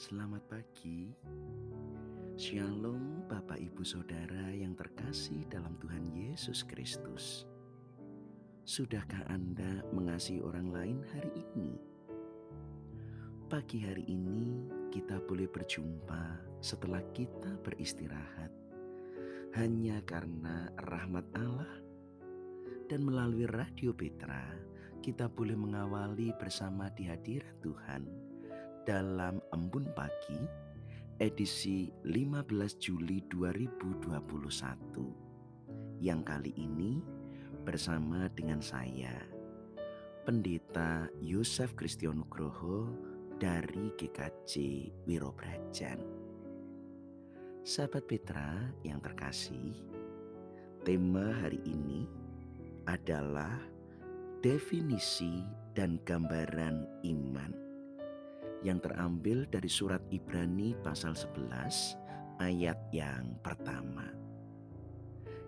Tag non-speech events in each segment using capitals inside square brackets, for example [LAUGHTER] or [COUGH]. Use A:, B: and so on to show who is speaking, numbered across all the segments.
A: Selamat pagi. Shalom Bapak Ibu Saudara yang terkasih dalam Tuhan Yesus Kristus. Sudahkah Anda mengasihi orang lain hari ini? Pagi hari ini kita boleh berjumpa setelah kita beristirahat hanya karena rahmat Allah dan melalui Radio Petra kita boleh mengawali bersama di hadirat Tuhan dalam Embun Pagi edisi 15 Juli 2021 yang kali ini bersama dengan saya Pendeta Yosef Kristionugroho dari GKJ Wirobrajan. Sahabat Petra yang terkasih, tema hari ini adalah definisi dan gambaran iman yang terambil dari surat Ibrani pasal 11 ayat yang pertama.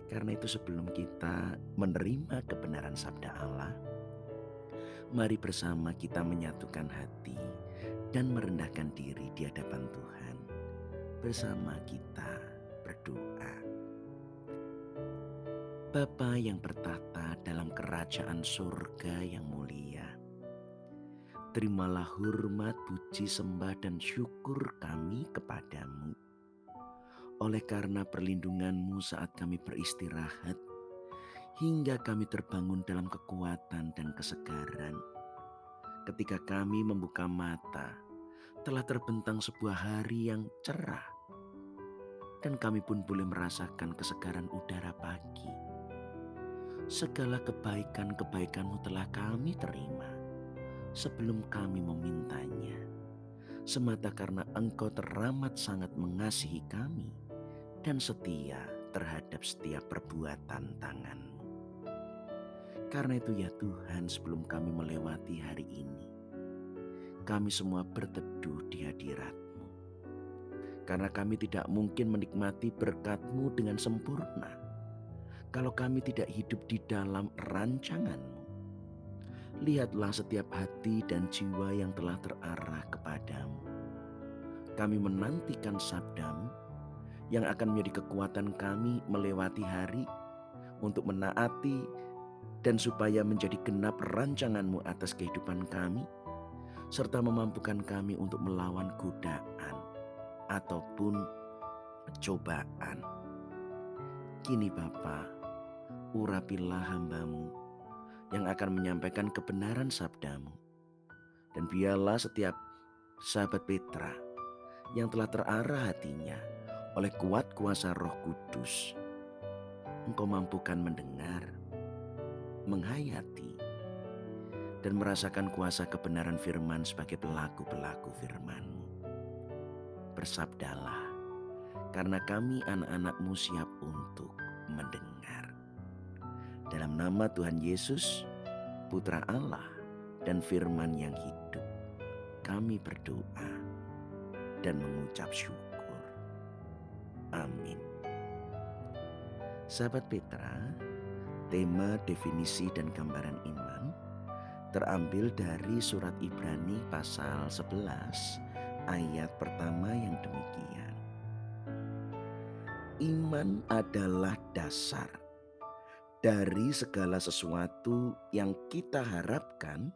A: Karena itu sebelum kita menerima kebenaran sabda Allah, mari bersama kita menyatukan hati dan merendahkan diri di hadapan Tuhan. Bersama kita berdoa. Bapa yang bertata dalam kerajaan surga yang mulia, Terimalah hormat, puji, sembah, dan syukur kami kepadamu. Oleh karena perlindunganmu saat kami beristirahat, hingga kami terbangun dalam kekuatan dan kesegaran. Ketika kami membuka mata, telah terbentang sebuah hari yang cerah, dan kami pun boleh merasakan kesegaran udara pagi. Segala kebaikan-kebaikanmu telah kami terima sebelum kami memintanya, semata karena Engkau teramat sangat mengasihi kami dan setia terhadap setiap perbuatan tanganmu. Karena itu ya Tuhan sebelum kami melewati hari ini, kami semua berteduh di hadiratmu. Karena kami tidak mungkin menikmati berkatmu dengan sempurna kalau kami tidak hidup di dalam rancanganmu lihatlah setiap hati dan jiwa yang telah terarah kepadamu. Kami menantikan sabdamu yang akan menjadi kekuatan kami melewati hari untuk menaati dan supaya menjadi genap rancanganmu atas kehidupan kami serta memampukan kami untuk melawan godaan ataupun cobaan. Kini Bapa, urapilah hambamu yang akan menyampaikan kebenaran sabdamu. Dan biarlah setiap sahabat Petra yang telah terarah hatinya oleh kuat kuasa roh kudus. Engkau mampukan mendengar, menghayati, dan merasakan kuasa kebenaran firman sebagai pelaku-pelaku firmanmu. Bersabdalah, karena kami anak-anakmu siap untuk. Dalam nama Tuhan Yesus, Putra Allah dan firman yang hidup, kami berdoa dan mengucap syukur. Amin. Sahabat Petra, tema definisi dan gambaran iman terambil dari surat Ibrani pasal 11 ayat pertama yang demikian. Iman adalah dasar dari segala sesuatu yang kita harapkan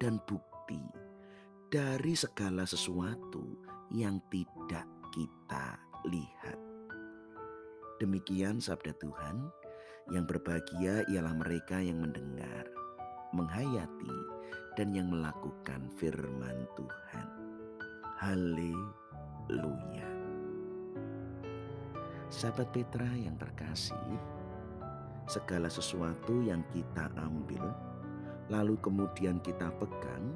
A: dan bukti dari segala sesuatu yang tidak kita lihat. Demikian sabda Tuhan, yang berbahagia ialah mereka yang mendengar, menghayati, dan yang melakukan firman Tuhan. Haleluya. Sahabat Petra yang terkasih, segala sesuatu yang kita ambil, lalu kemudian kita pegang,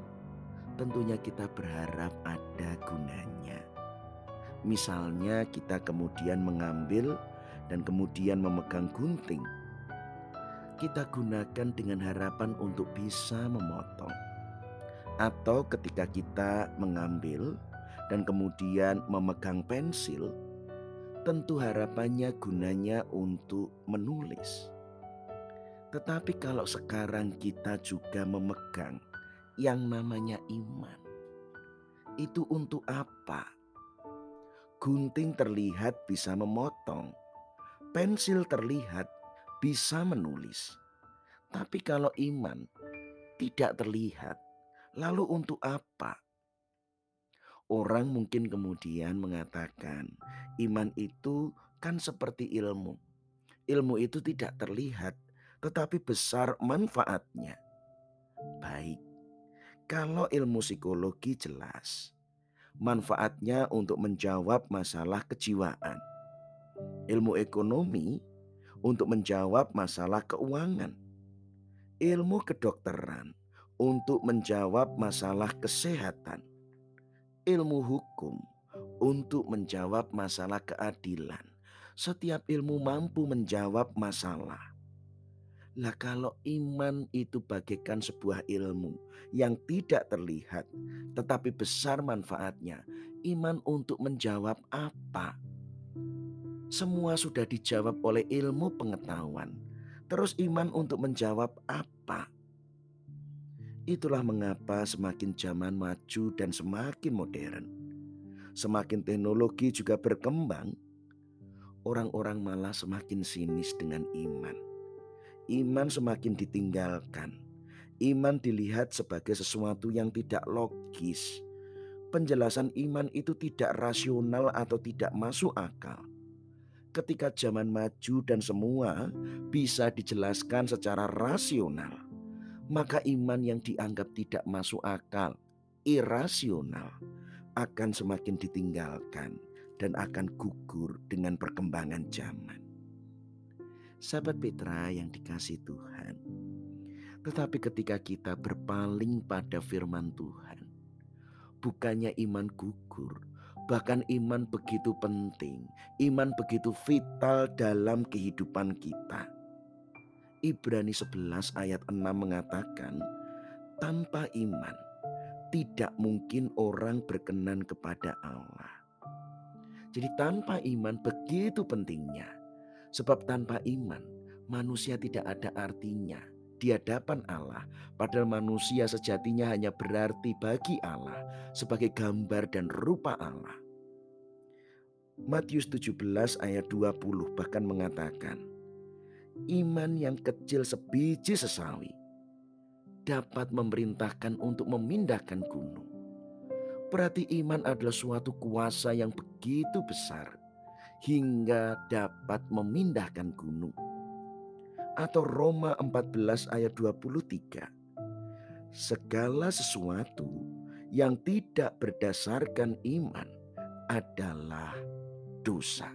A: tentunya kita berharap ada gunanya. Misalnya, kita kemudian mengambil dan kemudian memegang gunting. Kita gunakan dengan harapan untuk bisa memotong, atau ketika kita mengambil dan kemudian memegang pensil, tentu harapannya gunanya untuk menulis. Tetapi kalau sekarang kita juga memegang yang namanya iman, itu untuk apa? Gunting terlihat bisa memotong, pensil terlihat bisa menulis. Tapi kalau iman tidak terlihat, lalu untuk apa? Orang mungkin kemudian mengatakan, iman itu kan seperti ilmu. Ilmu itu tidak terlihat, tetapi besar manfaatnya. Baik, kalau ilmu psikologi jelas, manfaatnya untuk menjawab masalah kejiwaan. Ilmu ekonomi untuk menjawab masalah keuangan. Ilmu kedokteran untuk menjawab masalah kesehatan ilmu hukum untuk menjawab masalah keadilan. Setiap ilmu mampu menjawab masalah. Lah kalau iman itu bagaikan sebuah ilmu yang tidak terlihat tetapi besar manfaatnya. Iman untuk menjawab apa? Semua sudah dijawab oleh ilmu pengetahuan. Terus iman untuk menjawab apa? Itulah mengapa semakin zaman maju dan semakin modern, semakin teknologi juga berkembang, orang-orang malah semakin sinis dengan iman. Iman semakin ditinggalkan. Iman dilihat sebagai sesuatu yang tidak logis. Penjelasan iman itu tidak rasional atau tidak masuk akal. Ketika zaman maju dan semua bisa dijelaskan secara rasional, maka iman yang dianggap tidak masuk akal, irasional, akan semakin ditinggalkan dan akan gugur dengan perkembangan zaman. Sahabat Petra yang dikasih Tuhan, tetapi ketika kita berpaling pada firman Tuhan, bukannya iman gugur, bahkan iman begitu penting, iman begitu vital dalam kehidupan kita Ibrani 11 ayat 6 mengatakan, tanpa iman tidak mungkin orang berkenan kepada Allah. Jadi tanpa iman begitu pentingnya. Sebab tanpa iman manusia tidak ada artinya di hadapan Allah. Padahal manusia sejatinya hanya berarti bagi Allah sebagai gambar dan rupa Allah. Matius 17 ayat 20 bahkan mengatakan, iman yang kecil sebiji sesawi dapat memerintahkan untuk memindahkan gunung. Berarti iman adalah suatu kuasa yang begitu besar hingga dapat memindahkan gunung. Atau Roma 14 ayat 23. Segala sesuatu yang tidak berdasarkan iman adalah dosa.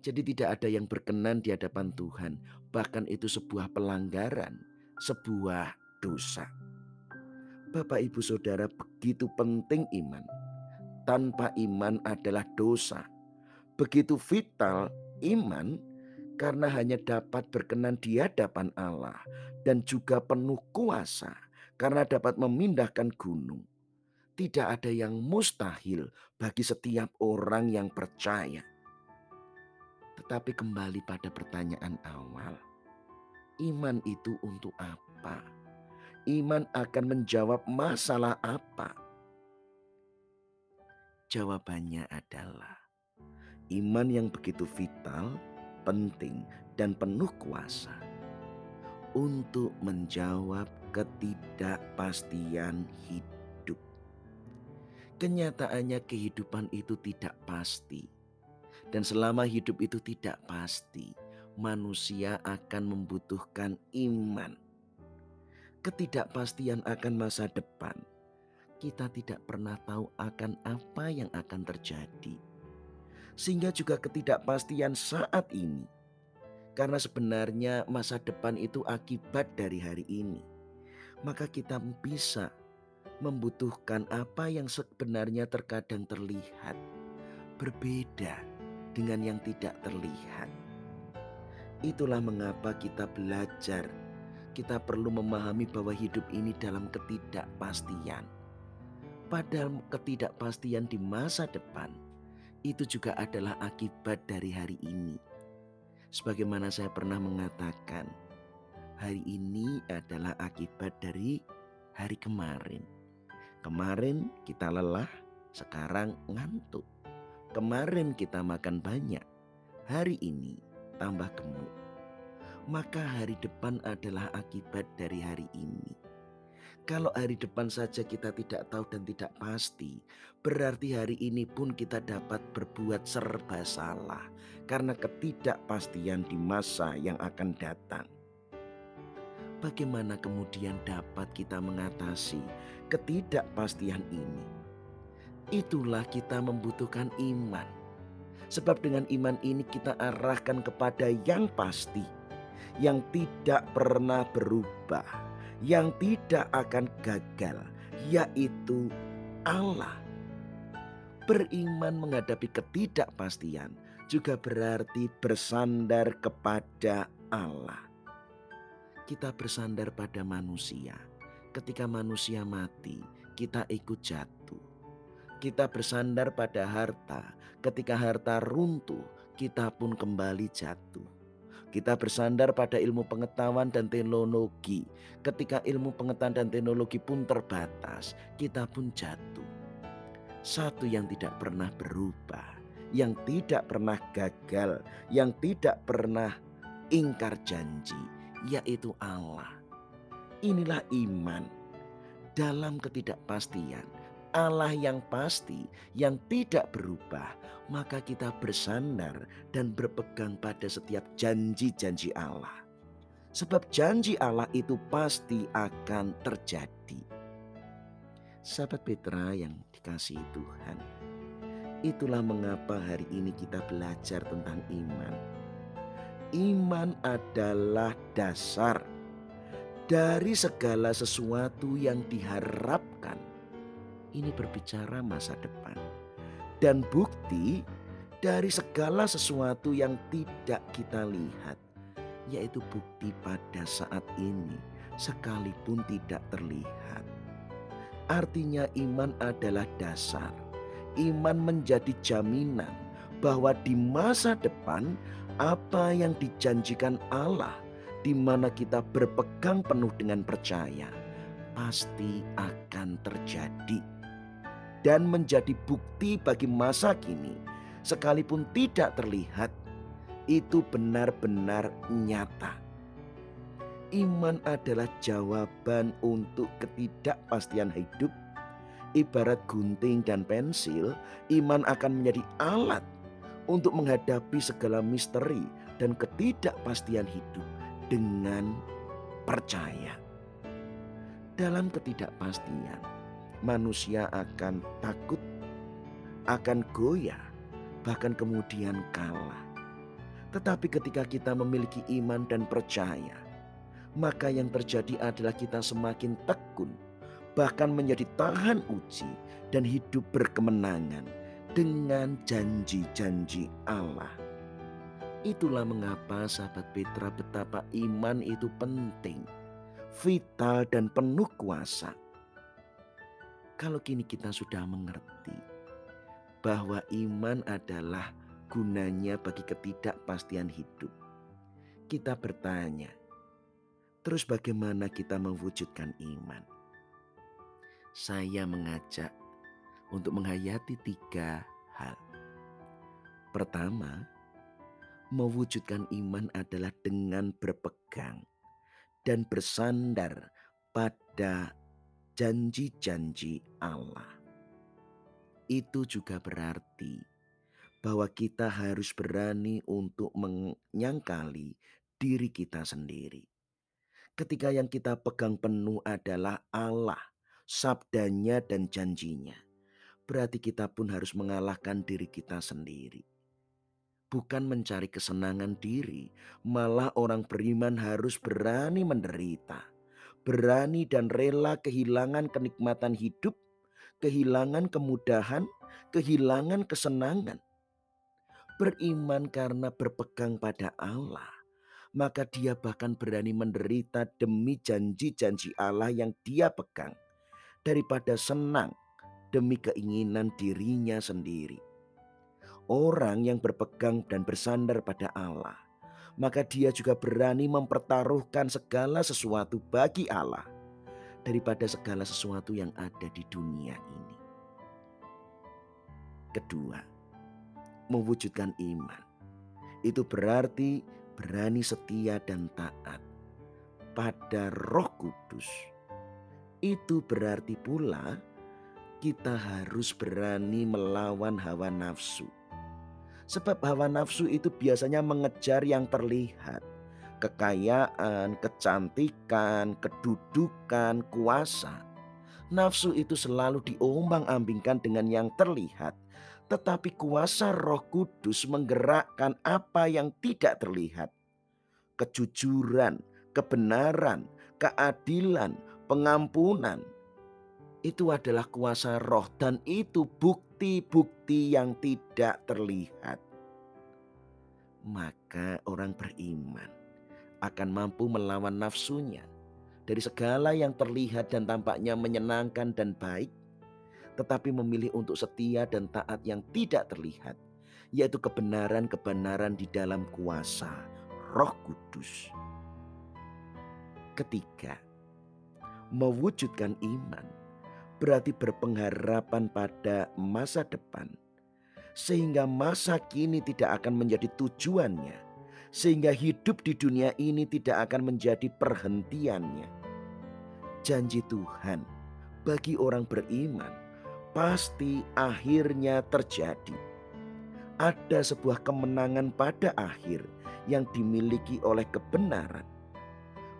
A: Jadi tidak ada yang berkenan di hadapan Tuhan. Bahkan itu sebuah pelanggaran, sebuah dosa. Bapak ibu saudara begitu penting iman. Tanpa iman adalah dosa. Begitu vital iman karena hanya dapat berkenan di hadapan Allah dan juga penuh kuasa karena dapat memindahkan gunung. Tidak ada yang mustahil bagi setiap orang yang percaya. Tetapi kembali pada pertanyaan awal, iman itu untuk apa? Iman akan menjawab masalah apa? Jawabannya adalah iman yang begitu vital, penting, dan penuh kuasa untuk menjawab ketidakpastian hidup. Kenyataannya, kehidupan itu tidak pasti dan selama hidup itu tidak pasti, manusia akan membutuhkan iman. Ketidakpastian akan masa depan. Kita tidak pernah tahu akan apa yang akan terjadi. Sehingga juga ketidakpastian saat ini. Karena sebenarnya masa depan itu akibat dari hari ini. Maka kita bisa membutuhkan apa yang sebenarnya terkadang terlihat berbeda dengan yang tidak terlihat. Itulah mengapa kita belajar. Kita perlu memahami bahwa hidup ini dalam ketidakpastian. Padahal ketidakpastian di masa depan itu juga adalah akibat dari hari ini. Sebagaimana saya pernah mengatakan, hari ini adalah akibat dari hari kemarin. Kemarin kita lelah, sekarang ngantuk. Kemarin kita makan banyak, hari ini tambah gemuk. Maka hari depan adalah akibat dari hari ini. Kalau hari depan saja kita tidak tahu dan tidak pasti, berarti hari ini pun kita dapat berbuat serba salah karena ketidakpastian di masa yang akan datang. Bagaimana kemudian dapat kita mengatasi ketidakpastian ini? Itulah kita membutuhkan iman. Sebab dengan iman ini kita arahkan kepada yang pasti, yang tidak pernah berubah yang tidak akan gagal, yaitu Allah. Beriman menghadapi ketidakpastian juga berarti bersandar kepada Allah. Kita bersandar pada manusia. Ketika manusia mati, kita ikut jatuh. Kita bersandar pada harta. Ketika harta runtuh, kita pun kembali jatuh kita bersandar pada ilmu pengetahuan dan teknologi. Ketika ilmu pengetahuan dan teknologi pun terbatas, kita pun jatuh. Satu yang tidak pernah berubah, yang tidak pernah gagal, yang tidak pernah ingkar janji, yaitu Allah. Inilah iman dalam ketidakpastian Allah yang pasti, yang tidak berubah, maka kita bersandar dan berpegang pada setiap janji-janji Allah. Sebab janji Allah itu pasti akan terjadi. Sahabat Petra yang dikasihi Tuhan, itulah mengapa hari ini kita belajar tentang iman. Iman adalah dasar dari segala sesuatu yang diharapkan ini berbicara masa depan. Dan bukti dari segala sesuatu yang tidak kita lihat, yaitu bukti pada saat ini, sekalipun tidak terlihat. Artinya, iman adalah dasar. Iman menjadi jaminan bahwa di masa depan, apa yang dijanjikan Allah, di mana kita berpegang penuh dengan percaya, pasti akan terjadi dan menjadi bukti bagi masa kini, sekalipun tidak terlihat, itu benar-benar nyata. Iman adalah jawaban untuk ketidakpastian hidup. Ibarat gunting dan pensil, iman akan menjadi alat untuk menghadapi segala misteri dan ketidakpastian hidup dengan percaya. Dalam ketidakpastian, manusia akan takut, akan goyah, bahkan kemudian kalah. Tetapi ketika kita memiliki iman dan percaya, maka yang terjadi adalah kita semakin tekun, bahkan menjadi tahan uji dan hidup berkemenangan dengan janji-janji Allah. Itulah mengapa sahabat Petra betapa iman itu penting, vital dan penuh kuasa kalau kini kita sudah mengerti bahwa iman adalah gunanya bagi ketidakpastian hidup, kita bertanya, terus bagaimana kita mewujudkan iman? Saya mengajak untuk menghayati tiga hal. Pertama, mewujudkan iman adalah dengan berpegang dan bersandar pada janji-janji Allah. Itu juga berarti bahwa kita harus berani untuk menyangkali diri kita sendiri. Ketika yang kita pegang penuh adalah Allah, sabdanya dan janjinya. Berarti kita pun harus mengalahkan diri kita sendiri. Bukan mencari kesenangan diri, malah orang beriman harus berani menderita berani dan rela kehilangan kenikmatan hidup, kehilangan kemudahan, kehilangan kesenangan. Beriman karena berpegang pada Allah, maka dia bahkan berani menderita demi janji-janji Allah yang dia pegang, daripada senang demi keinginan dirinya sendiri. Orang yang berpegang dan bersandar pada Allah maka dia juga berani mempertaruhkan segala sesuatu bagi Allah. daripada segala sesuatu yang ada di dunia ini. Kedua, mewujudkan iman. Itu berarti berani setia dan taat pada Roh Kudus. Itu berarti pula kita harus berani melawan hawa nafsu. Sebab hawa nafsu itu biasanya mengejar yang terlihat kekayaan, kecantikan, kedudukan, kuasa. Nafsu itu selalu diombang-ambingkan dengan yang terlihat, tetapi kuasa Roh Kudus menggerakkan apa yang tidak terlihat. Kejujuran, kebenaran, keadilan, pengampunan itu adalah kuasa roh dan itu bukti-bukti yang tidak terlihat. Maka orang beriman akan mampu melawan nafsunya dari segala yang terlihat dan tampaknya menyenangkan dan baik, tetapi memilih untuk setia dan taat yang tidak terlihat, yaitu kebenaran-kebenaran di dalam kuasa Roh Kudus. Ketiga, mewujudkan iman berarti berpengharapan pada masa depan, sehingga masa kini tidak akan menjadi tujuannya sehingga hidup di dunia ini tidak akan menjadi perhentiannya. Janji Tuhan bagi orang beriman pasti akhirnya terjadi. Ada sebuah kemenangan pada akhir yang dimiliki oleh kebenaran.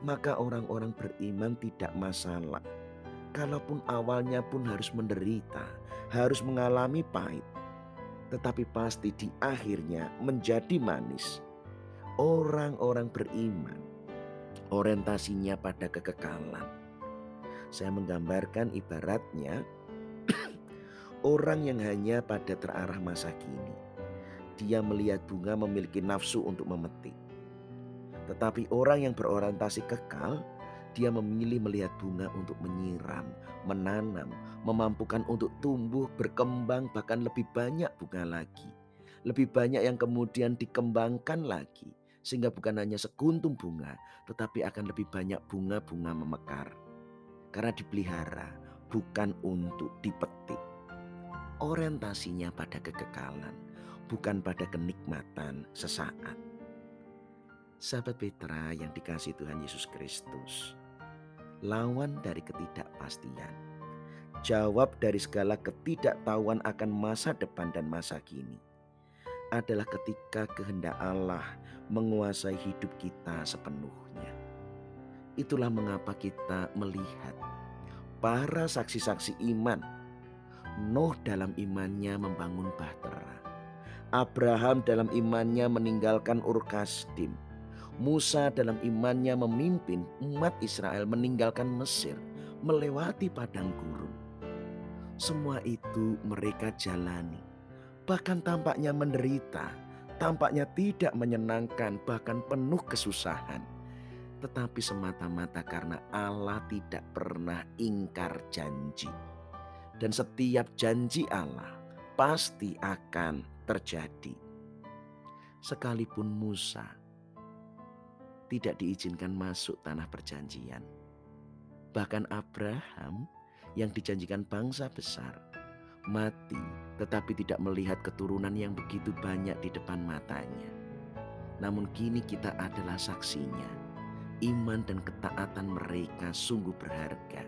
A: Maka orang-orang beriman tidak masalah. Kalaupun awalnya pun harus menderita, harus mengalami pahit. Tetapi pasti di akhirnya menjadi manis orang-orang beriman orientasinya pada kekekalan. Saya menggambarkan ibaratnya [CLEARS THROAT] orang yang hanya pada terarah masa kini. Dia melihat bunga memiliki nafsu untuk memetik. Tetapi orang yang berorientasi kekal, dia memilih melihat bunga untuk menyiram, menanam, memampukan untuk tumbuh, berkembang, bahkan lebih banyak bunga lagi. Lebih banyak yang kemudian dikembangkan lagi sehingga bukan hanya sekuntum bunga, tetapi akan lebih banyak bunga-bunga memekar. Karena dipelihara bukan untuk dipetik. Orientasinya pada kekekalan, bukan pada kenikmatan sesaat. Sahabat Petra yang dikasih Tuhan Yesus Kristus, lawan dari ketidakpastian, jawab dari segala ketidaktahuan akan masa depan dan masa kini adalah ketika kehendak Allah menguasai hidup kita sepenuhnya. Itulah mengapa kita melihat para saksi-saksi iman. Nuh dalam imannya membangun bahtera. Abraham dalam imannya meninggalkan Ur Kasdim. Musa dalam imannya memimpin umat Israel meninggalkan Mesir, melewati padang gurun. Semua itu mereka jalani bahkan tampaknya menderita, tampaknya tidak menyenangkan, bahkan penuh kesusahan. Tetapi semata-mata karena Allah tidak pernah ingkar janji. Dan setiap janji Allah pasti akan terjadi. Sekalipun Musa tidak diizinkan masuk tanah perjanjian. Bahkan Abraham yang dijanjikan bangsa besar mati tetapi tidak melihat keturunan yang begitu banyak di depan matanya. Namun kini kita adalah saksinya. Iman dan ketaatan mereka sungguh berharga.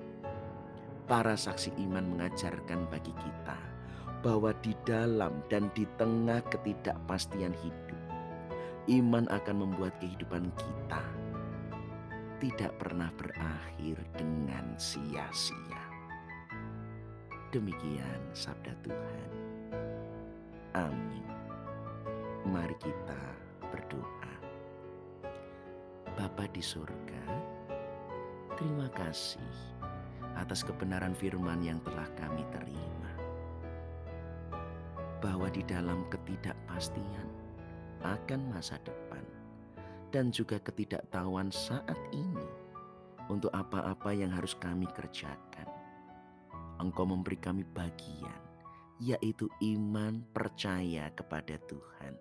A: Para saksi iman mengajarkan bagi kita bahwa di dalam dan di tengah ketidakpastian hidup, iman akan membuat kehidupan kita tidak pernah berakhir dengan sia-sia. Demikian sabda Tuhan. Amin. Mari kita berdoa. Bapa di surga, terima kasih atas kebenaran firman yang telah kami terima. Bahwa di dalam ketidakpastian akan masa depan dan juga ketidaktahuan saat ini untuk apa-apa yang harus kami kerjakan Engkau memberi kami bagian, yaitu iman percaya kepada Tuhan.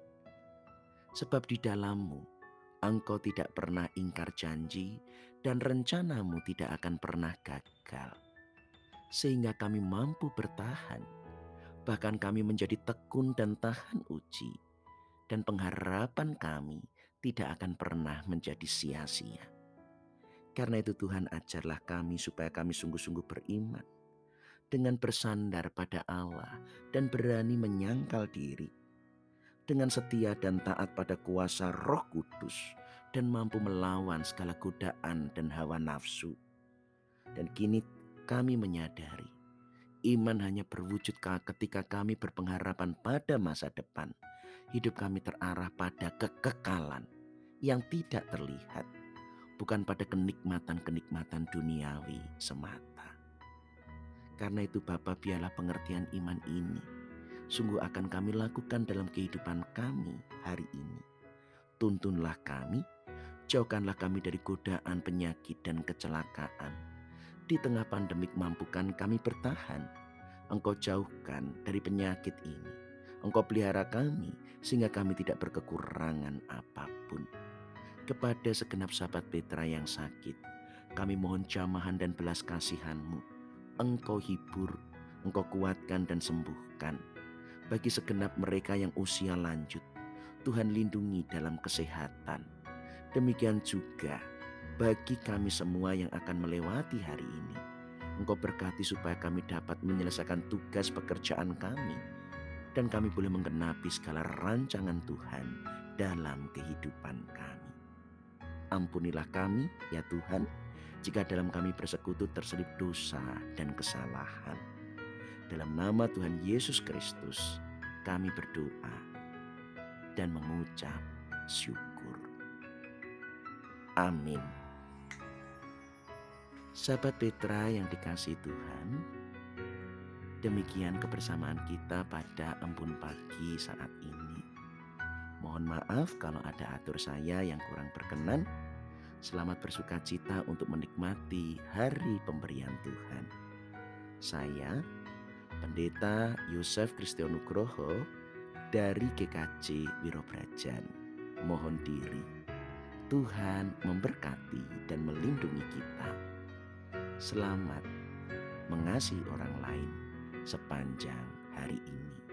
A: Sebab di dalammu Engkau tidak pernah ingkar janji dan rencanamu tidak akan pernah gagal. Sehingga kami mampu bertahan. Bahkan kami menjadi tekun dan tahan uji. Dan pengharapan kami tidak akan pernah menjadi sia-sia. Karena itu Tuhan ajarlah kami supaya kami sungguh-sungguh beriman. Dengan bersandar pada Allah dan berani menyangkal diri dengan setia dan taat pada kuasa Roh Kudus dan mampu melawan segala godaan dan hawa nafsu. Dan kini kami menyadari iman hanya berwujud ketika kami berpengharapan pada masa depan. Hidup kami terarah pada kekekalan yang tidak terlihat, bukan pada kenikmatan-kenikmatan duniawi semata. Karena itu Bapak biarlah pengertian iman ini sungguh akan kami lakukan dalam kehidupan kami hari ini. Tuntunlah kami, jauhkanlah kami dari godaan penyakit dan kecelakaan. Di tengah pandemik mampukan kami bertahan. Engkau jauhkan dari penyakit ini. Engkau pelihara kami sehingga kami tidak berkekurangan apa pun. Kepada segenap sahabat Petra yang sakit, kami mohon jamahan dan belas kasihanmu. Engkau hibur, engkau kuatkan dan sembuhkan bagi segenap mereka yang usia lanjut, Tuhan lindungi dalam kesehatan. Demikian juga bagi kami semua yang akan melewati hari ini. Engkau berkati supaya kami dapat menyelesaikan tugas pekerjaan kami. Dan kami boleh menggenapi segala rancangan Tuhan dalam kehidupan kami. Ampunilah kami, ya Tuhan, jika dalam kami bersekutu terselip dosa dan kesalahan dalam nama Tuhan Yesus Kristus, kami berdoa dan mengucap syukur. Amin. Sahabat Petra yang dikasih Tuhan, demikian kebersamaan kita pada embun pagi saat ini. Mohon maaf kalau ada atur saya yang kurang berkenan. Selamat bersuka cita untuk menikmati hari pemberian Tuhan. Saya Pendeta Yosef Kristianugroho dari GKJ Wirobrajan. Mohon diri. Tuhan memberkati dan melindungi kita. Selamat mengasihi orang lain sepanjang hari ini.